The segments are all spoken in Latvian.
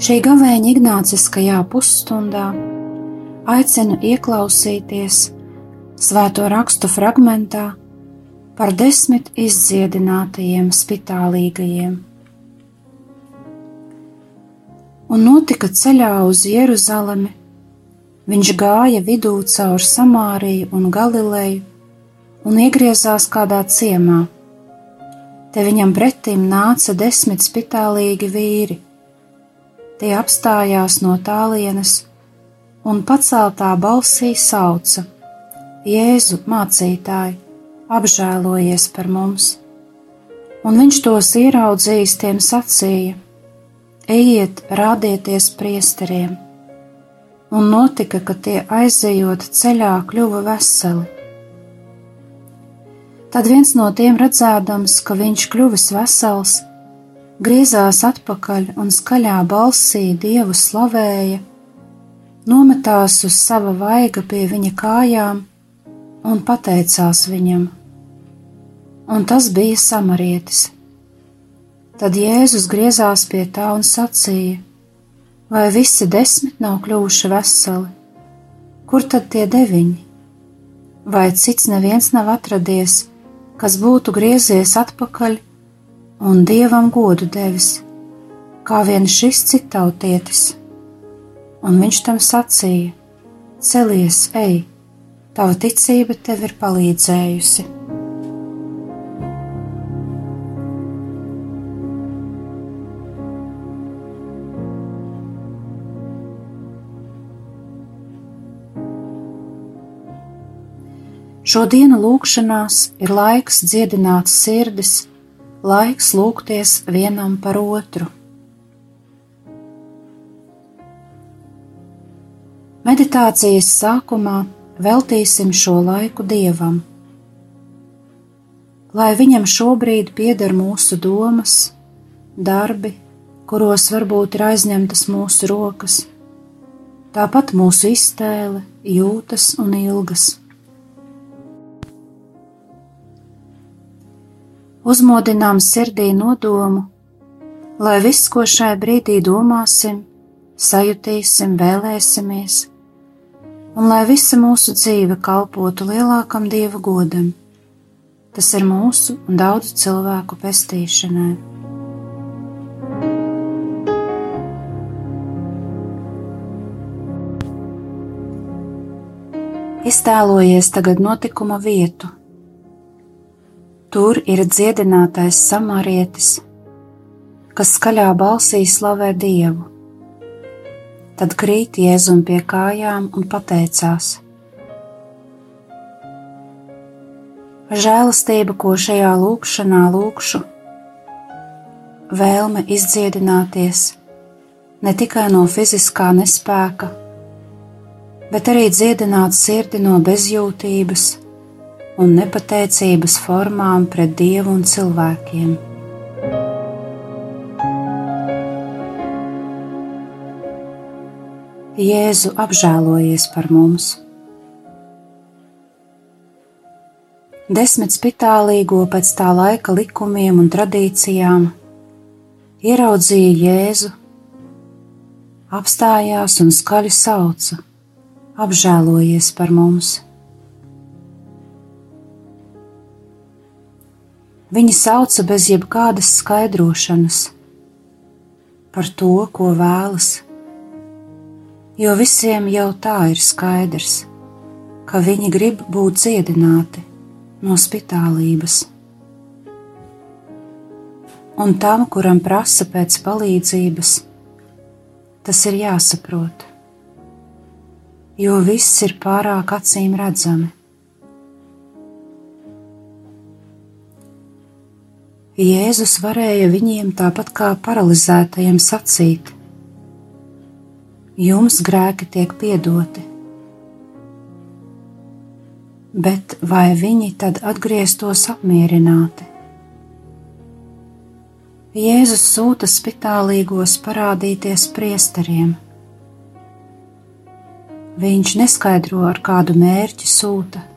Šī gavēņa ignāciskajā pusstundā aicinu ieklausīties svēto rakstu fragmentā par desmit izdziedinātajiem spitālīgajiem. Un notika ceļā uz Jeruzalemi, viņš gāja vidū caur Samāriju un Galileju un iegriezās kādā ciemā. Te viņam pretim nāca desmit spitālīgi vīri Tie apstājās no tālienes un paceltā balsī sauca: Jēzu, mācītāji, apžēlojies par mums! Un viņš tos ieraudzījis, tiem sacīja: Ejiet, rādieties priesteriem! Un notika, ka tie aizejot ceļā kļuva veseli. Tad viens no tiem redzēdams, ka viņš kļuvis vesels, griezās atpakaļ un skaļā balsī dievu slavēja, nometās uz sava vaiga pie viņa kājām un pateicās viņam. Un tas bija samarietis. Tad Jēzus griezās pie tā un sacīja: Vai visi desmit nav kļuvuši veseli? Kur tad tie deviņi? Vai cits neviens nav atradies, kas būtu griezies atpakaļ un dievam godu devis, kā vien šis citautietis. Un viņš tam sacīja: Celies, ej, tava ticība tev ir palīdzējusi. Šo dienu lūkšanās ir laiks dziedināt sirdis laiks lūgties vienam par otru. Meditācijas sākumā veltīsim šo laiku dievam, lai viņam šobrīd pieder mūsu domas, darbi, kuros varbūt ir aizņemtas mūsu rokas, tāpat mūsu iztēle, jūtas un ilgas. Uzmodinām sirdī nodomu, lai viss, ko šai brīdī domāsim, sajutīsim, vēlēsimies, un lai visa mūsu dzīve kalpotu lielākam dieva godam. Tas ir mūsu un daudzu cilvēku pestīšanai. Iztēlojies tagad notikuma vietu, Tur ir dziedinātais samarietis, kas skaļā balsī slavē Dievu. Tad krīt Jēzum pie kājām un pateicās: Žēlastība, ko šajā lūkšanā lūkšu, vēlme izdziedināties ne tikai no fiziskā nespēka, bet arī dziedināt sirdi no bezjūtības un nepateicības formām pret dievu un cilvēkiem. Jēzu apžēlojies par mums. Desmit spitālīgo pēc tā laika likumiem un tradīcijām ieraudzīja Jēzu, apstājās un skaļi sauca: apžēlojies par mums! Viņi sauca bez jebkādas skaidrošanas par to, ko vēlas, jo visiem jau tā ir skaidrs, ka viņi grib būt dziedināti no spitālības. Un tam, kuram prasa pēc palīdzības, tas ir jāsaprot, jo viss ir pārāk acīm redzami Jēzus varēja viņiem tāpat kā paralizētajiem sacīt: Jums grēki tiek piedoti. Bet vai viņi tad atgrieztos apmierināti? Jēzus sūta spitālīgos parādīties priesteriem. Viņš neskaidro, ar kādu mērķi sūta.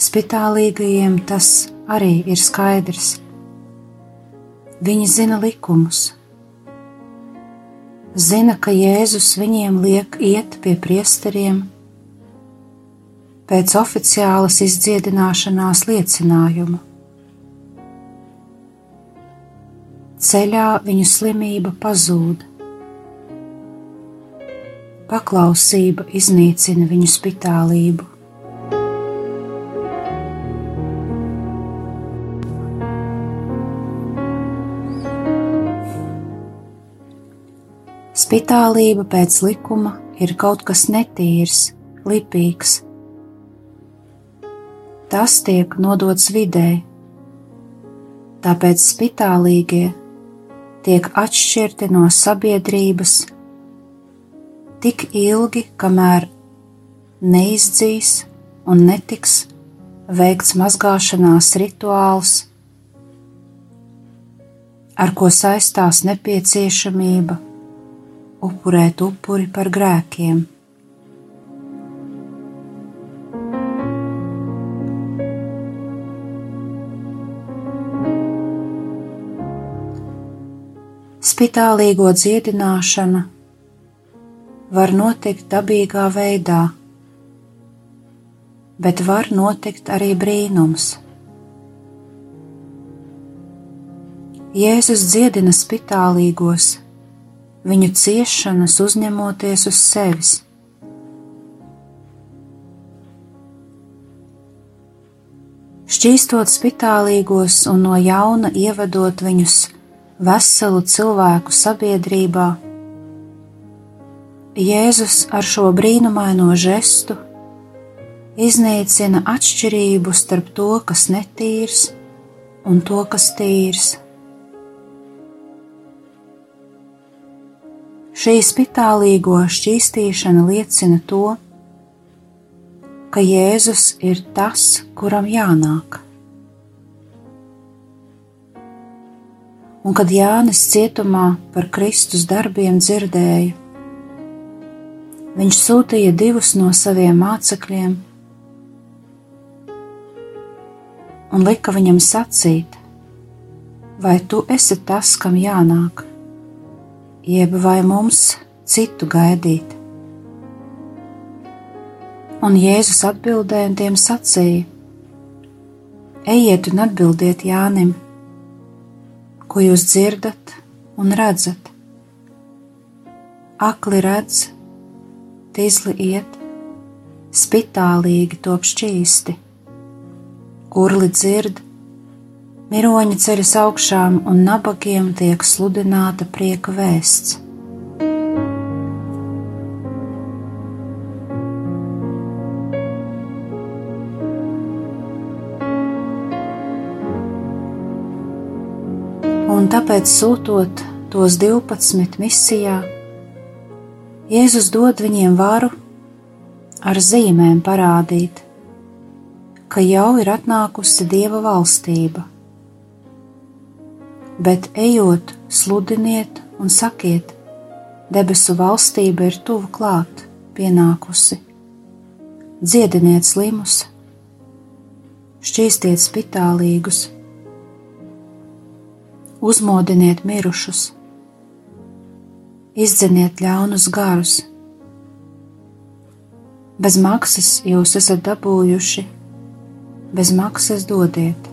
Spitālīgajiem tas arī ir skaidrs. Viņi zina likumus, zina, ka Jēzus viņiem liek iet pie priesteriem pēc oficiālas izdziedināšanās liecinājuma. ceļā viņu slimība pazūd. Paklausība iznīcina viņu spitālību. Spitālība pēc likuma ir kaut kas netīrs, lipīgs. Tas tiek nodots vidē, tāpēc spitālīgie tiek atšķirti no sabiedrības tik ilgi, kamēr neizdzīs un netiks veikts mazgāšanās rituāls, ar ko saistās nepieciešamība upurēt upuri par grēkiem. Spitālīgo dziedināšana var notikt dabīgā veidā, bet var notikt arī brīnums. Jēzus dziedina spitālīgos, viņu ciešanas uzņemoties uz sevis. Šķīstot spitālīgos un no jauna ievedot viņus veselu cilvēku sabiedrībā. Jēzus ar šo brīnumaino žestu iznīcina atšķirību starp to, kas netīrs, un to, kas tīrs. Šī spitālīgo šķīstīšana liecina to, ka Jēzus ir tas, kuram jānāk. un kad Jānis cietumā par Kristus darbiem dzirdēja, viņš sūtīja divus no saviem mācekļiem un lika viņam sacīt, vai tu esi tas, kam jānāk, jeb vai mums citu gaidīt. Un Jēzus atbildēja tiem sacīja: Ejiet un atbildiet Jānim! ko jūs dzirdat un redzat. Akli redz, tīzli iet, spitālīgi top šķīsti, kurli dzird, miroņi ceļas augšām un nabagiem tiek sludināta prieka vēsts. un tāpēc sūtot tos 12 misijā, Jēzus dod viņiem varu ar zīmēm parādīt, ka jau ir atnākusi Dieva valstība. Bet ejot, sludiniet un sakiet, debesu valstība ir tuvu klāt, pienākusi. Dziediniet slimus, šķīstiet spitālīgus uzmodiniet mirušus, izdzeniet ļaunus garus. Bez maksas jūs esat dabūjuši, bez maksas dodiet.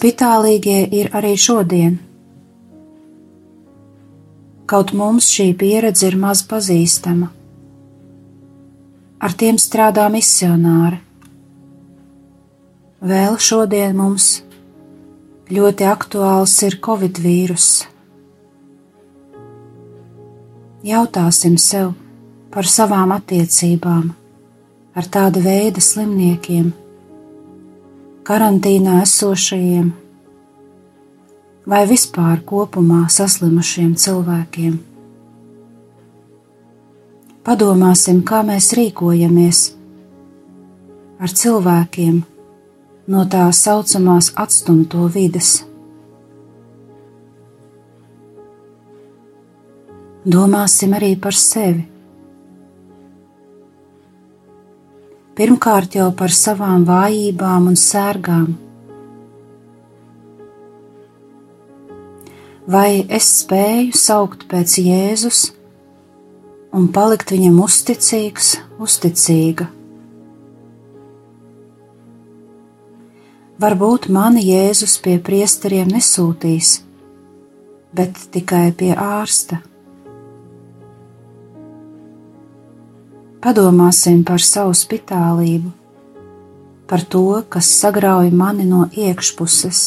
Spitālīgie ir arī šodien kaut mums šī pieredze ir maz pazīstama. Ar tiem strādā misionāri. Vēl šodien mums Ļoti aktuāls ir Covid vīrus. Jautāsim sev par savām attiecībām ar tāda veida slimniekiem, karantīnā esošajiem vai vispār kopumā saslimušiem cilvēkiem. Padomāsim, kā mēs rīkojamies ar cilvēkiem no tā saucamās atstumto vides. Domāsim arī par sevi. Pirmkārt jau par savām vājībām un sērgām. Vai es spēju saukt pēc Jēzus un palikt viņam uzticīgs, uzticīga? Varbūt mani Jēzus pie priesteriem nesūtīs, bet tikai pie ārsta. Padomāsim par savu spitālību, par to, kas sagrauj mani no iekšpuses.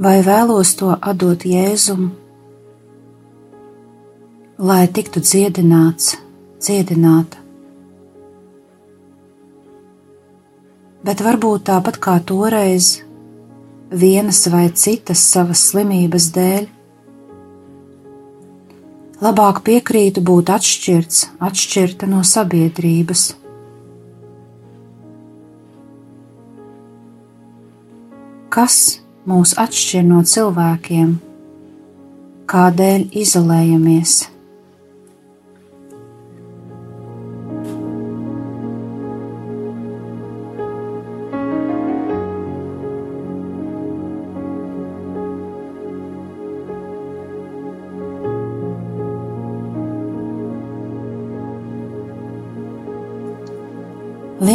Vai vēlos to atdot Jēzum, lai tiktu dziedināts, dziedināta? bet varbūt tāpat kā toreiz, vienas vai citas savas slimības dēļ, labāk piekrītu būt atšķirts, atšķirta no sabiedrības. Kas mūs atšķir no cilvēkiem? Kādēļ izolējamies?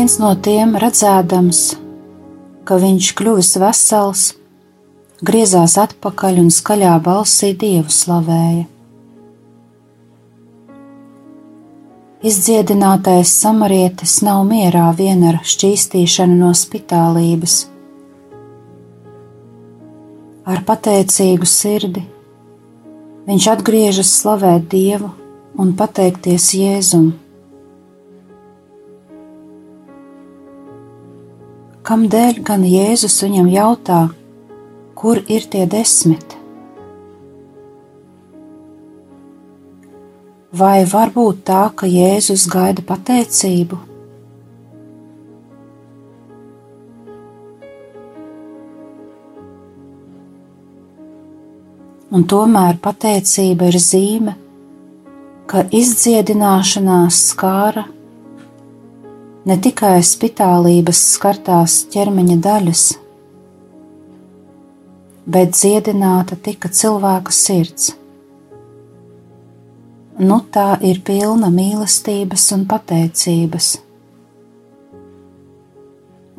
Viens no tiem redzēdams, ka viņš kļuvis vesels, griezās atpakaļ un skaļā balsī dievu slavēja. Izdziedinātais samarietis nav mierā vien ar šķīstīšanu no spitālības. Ar pateicīgu sirdi viņš atgriežas slavēt Dievu un pateikties Jēzumam. Kamdēļ gan Jēzus viņam jautā, kur ir tie desmit? Vai var būt tā, ka Jēzus gaida pateicību? Un tomēr pateicība ir zīme, ka izdziedināšanās skāra ne tikai spitālības skartās ķermeņa daļas, bet dziedināta tika cilvēka sirds. Nu tā ir pilna mīlestības un pateicības.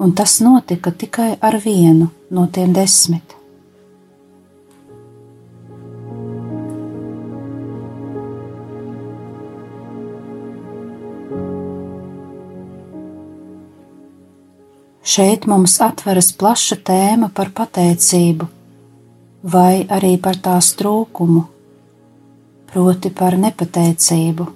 Un tas notika tikai ar vienu no tiem desmit. Šeit mums atveras plaša tēma par pateicību, vai arī par tās trūkumu, proti par nepateicību.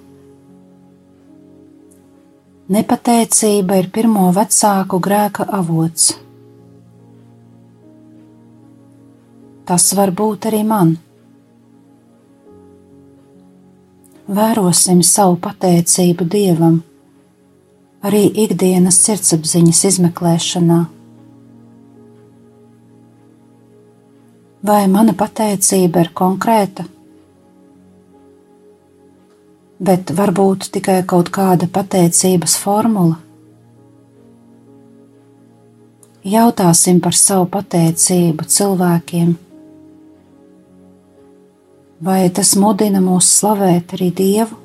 Nepateicība ir pirmo vecāku grēka avots. Tas var būt arī man. Vērosim savu pateicību Dievam arī ikdienas sirdsapziņas izmeklēšanā. Vai mana pateicība ir konkrēta, bet varbūt tikai kaut kāda pateicības formula? Jautāsim par savu pateicību cilvēkiem. Vai tas mudina mūs slavēt arī Dievu?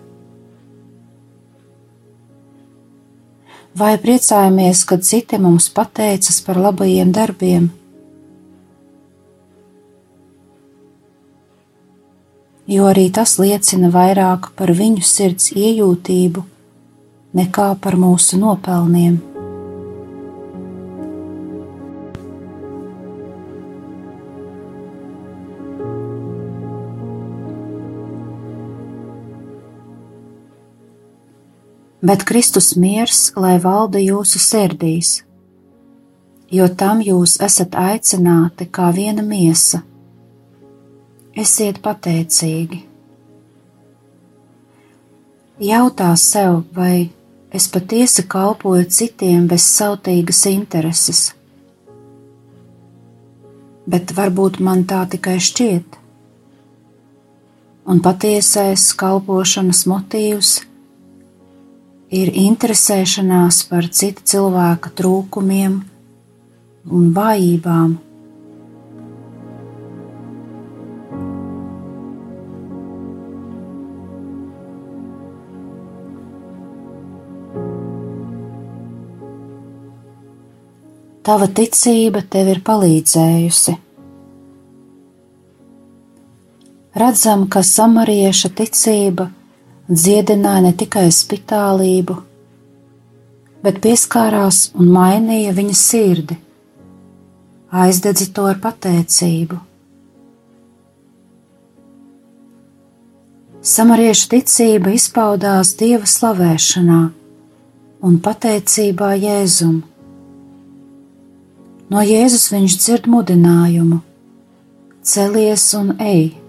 Vai priecājamies, kad citi mums pateicas par labajiem darbiem? Jo arī tas liecina vairāk par viņu sirds iejūtību nekā par mūsu nopelniem. Bet Kristus miers, lai valda jūsu sirdīs, jo tam jūs esat aicināti kā viena miesa. Esiet pateicīgi. Jautā sev, vai es patiesi kalpoju citiem bez sautīgas intereses, bet varbūt man tā tikai šķiet. Un patiesais kalpošanas motīvs ir ir interesēšanās par cita cilvēka trūkumiem un vājībām. Tava ticība tev ir palīdzējusi. Redzam, ka samarieša ticība dziedināja ne tikai spitālību, bet pieskārās un mainīja viņa sirdi, aizdedzi to ar pateicību. Samariešu ticība izpaudās dieva slavēšanā un pateicībā Jēzum. No Jēzus viņš dzird mudinājumu: Celies un ej!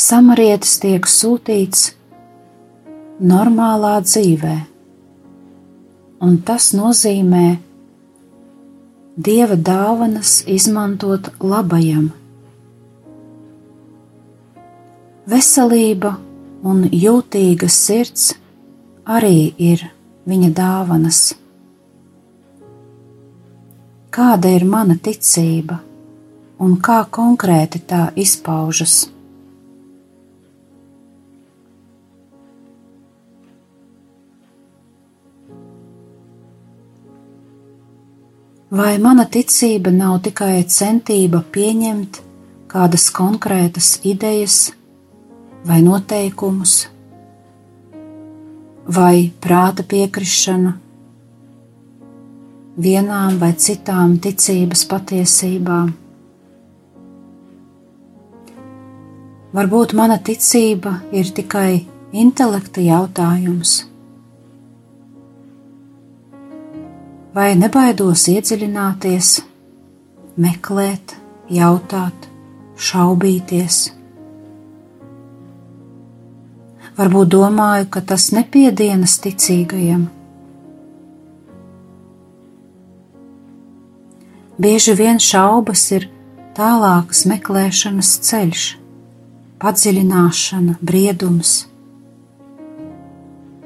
Samarietis tiek sūtīts normālā dzīvē, un tas nozīmē dieva dāvanas izmantot labajam. Veselība un jūtīga sirds arī ir viņa dāvanas. Kāda ir mana ticība un kā konkrēti tā izpaužas? Vai mana ticība nav tikai centība pieņemt kādas konkrētas idejas vai noteikumus, vai prāta piekrišana vienām vai citām ticības patiesībām? Varbūt mana ticība ir tikai intelekta jautājums vai nebaidos iedziļināties, meklēt, jautāt, šaubīties. Varbūt domāju, ka tas nepiedienas ticīgajam. Bieži vien šaubas ir tālākas meklēšanas ceļš, padziļināšana, briedums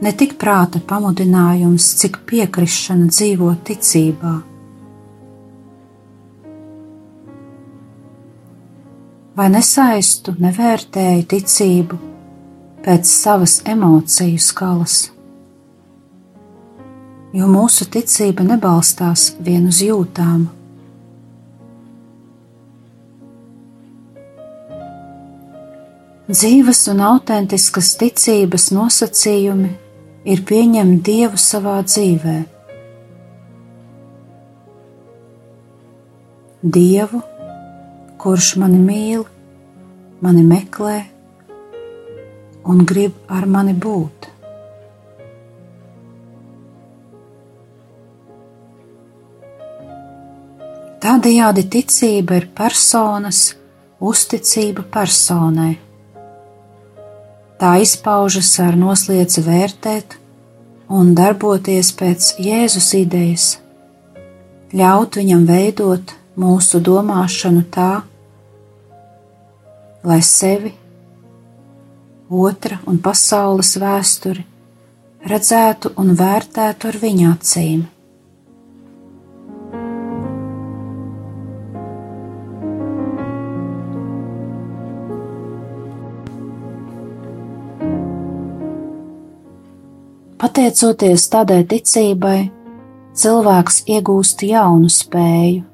ne tik prāta pamudinājums, cik piekrišana dzīvot ticībā. Vai nesaistu, nevērtēju ticību pēc savas emociju skalas, jo mūsu ticība nebalstās vien uz jūtām. Dzīves un autentiskas ticības nosacījumi ir pieņemt Dievu savā dzīvē. Dievu, kurš mani mīl, mani meklē un grib ar mani būt. Tādējādi ticība ir personas uzticība personai. Tā izpaužas ar noslieci vērtēt un darboties pēc Jēzus idejas, ļaut viņam veidot mūsu domāšanu tā, lai sevi, otra un pasaules vēsturi redzētu un vērtētu ar viņa acīm. Pateicoties tādai ticībai, cilvēks iegūst jaunu spēju,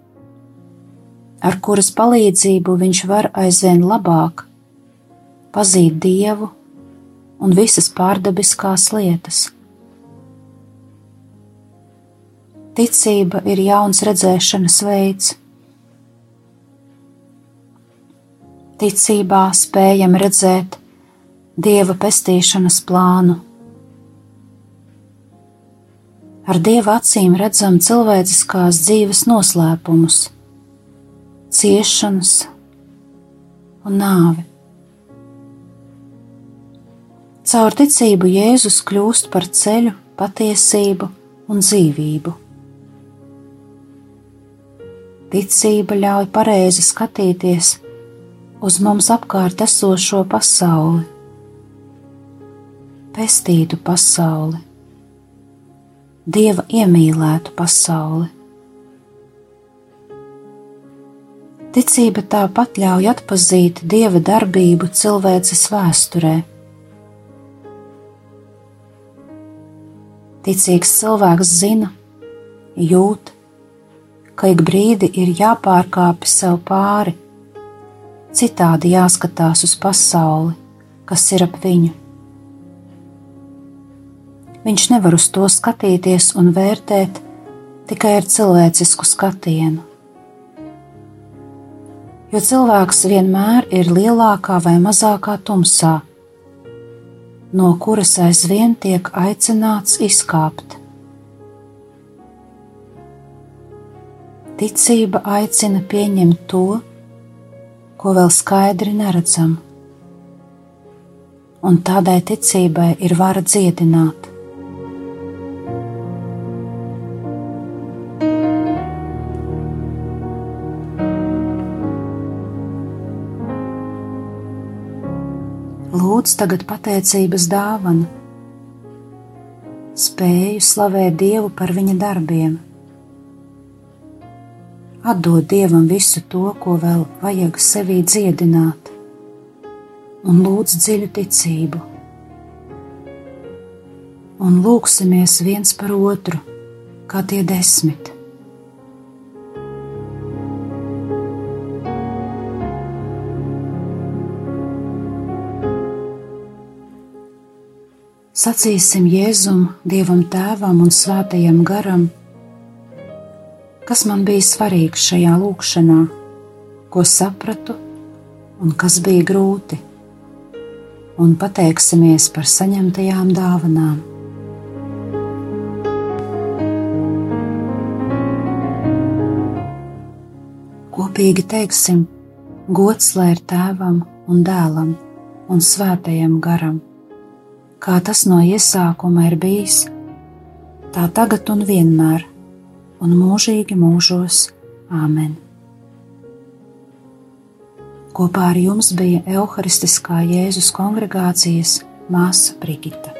ar kuras palīdzību viņš var aizvien labāk pazīt dievu un visas pārdabiskās lietas. Ticība ir jauns redzēšanas veids. Ticībā spējam redzēt dieva pestīšanas plānu ar dieva acīm redzam cilvēciskās dzīves noslēpumus, ciešanas un nāvi. Caur ticību Jēzus kļūst par ceļu, patiesību un dzīvību. Ticība ļauj pareizi skatīties uz mums apkārt esošo pasauli, pestītu pasauli, dieva iemīlētu pasauli. Ticība tāpat ļauj atpazīt dieva darbību cilvēces vēsturē. Ticīgs cilvēks zina, jūt, ka ik brīdi ir jāpārkāpj sev pāri citādi jāskatās uz pasauli, kas ir ap viņu. Viņš nevar uz to skatīties un vērtēt tikai ar cilvēcisku skatienu. Jo cilvēks vienmēr ir lielākā vai mazākā tumsā, no kuras aizvien tiek aicināts izkāpt. Ticība aicina pieņemt to, ko vēl skaidri neredzam, un tādai ticībai ir vara dziedināt. Tagad pateicības dāvana, spēju slavēt Dievu par viņa darbiem Atdod Dievam visu to, ko vēl vajag sevī dziedināt, un lūdz dziļu ticību. Un lūksimies viens par otru, kā tie desmit. Sacīsim Jēzum, Dievam Tēvam un Svētajam Garam kas man bija svarīgs šajā lūkšanā, ko sapratu un kas bija grūti, un pateiksimies par saņemtajām dāvanām. Kopīgi teiksim, gods lai ir tēvam un dēlam un svētajam garam, kā tas no iesākuma ir bijis, tā tagad un vienmēr un mūžīgi mūžos. Āmen! Kopā ar jums bija Euharistiskā Jēzus kongregācijas māsa Brigita.